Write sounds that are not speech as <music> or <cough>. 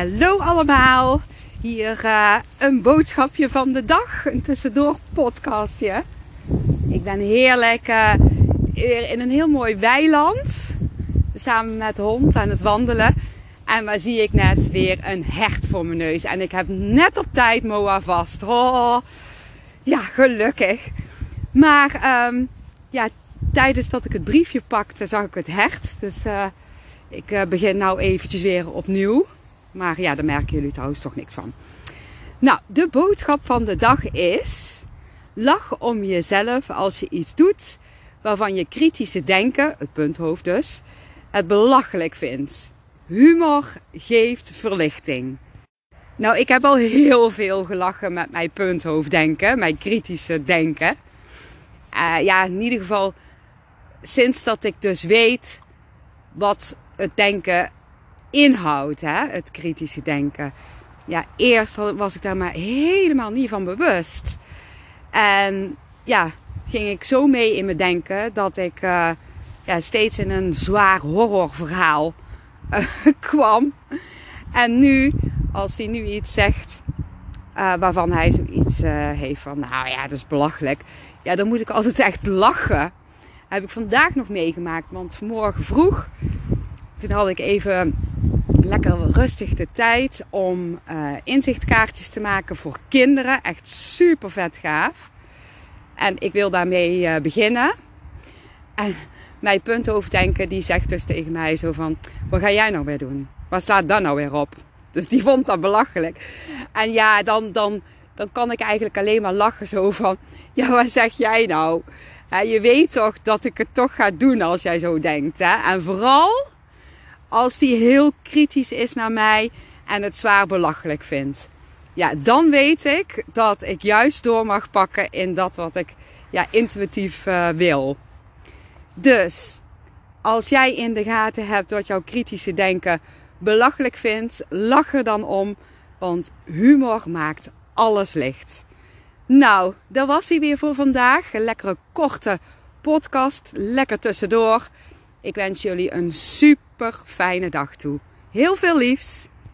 Hallo allemaal. Hier uh, een boodschapje van de dag. Een tussendoor podcastje. Ik ben heerlijk uh, in een heel mooi weiland. Samen met de hond aan het wandelen. En waar zie ik net weer een hert voor mijn neus. En ik heb net op tijd Moa vast. Oh, ja, gelukkig. Maar um, ja, tijdens dat ik het briefje pakte, zag ik het hert. Dus uh, ik begin nou eventjes weer opnieuw. Maar ja, daar merken jullie trouwens toch niks van. Nou, de boodschap van de dag is: lach om jezelf als je iets doet waarvan je kritische denken, het punthoofd dus, het belachelijk vindt. Humor geeft verlichting. Nou, ik heb al heel veel gelachen met mijn punthoofd denken, mijn kritische denken. Uh, ja, in ieder geval sinds dat ik dus weet wat het denken inhoudt, hè? het kritische denken. Ja, eerst was ik daar maar helemaal niet van bewust. En ja, ging ik zo mee in mijn denken dat ik uh, ja, steeds in een zwaar horrorverhaal uh, <laughs> kwam. En nu, als hij nu iets zegt uh, waarvan hij zoiets heeft van, nou ja, dat is belachelijk. Ja, dan moet ik altijd echt lachen. heb ik vandaag nog meegemaakt, want vanmorgen vroeg, toen had ik even lekker rustig de tijd om uh, inzichtkaartjes te maken voor kinderen. Echt super vet gaaf. En ik wil daarmee uh, beginnen. En mijn puntoverdenken die zegt dus tegen mij zo van... Wat ga jij nou weer doen? Waar slaat dat nou weer op? Dus die vond dat belachelijk. En ja, dan, dan, dan kan ik eigenlijk alleen maar lachen zo van... Ja, wat zeg jij nou? je weet toch dat ik het toch ga doen als jij zo denkt. Hè? En vooral als die heel kritisch is naar mij en het zwaar belachelijk vindt. Ja, dan weet ik dat ik juist door mag pakken in dat wat ik ja, intuïtief uh, wil. Dus als jij in de gaten hebt wat jouw kritische denken belachelijk vindt, lach er dan om, want humor maakt alles licht. Nou, dat was hij weer voor vandaag. Een lekkere korte podcast, lekker tussendoor. Ik wens jullie een super fijne dag toe. Heel veel liefs.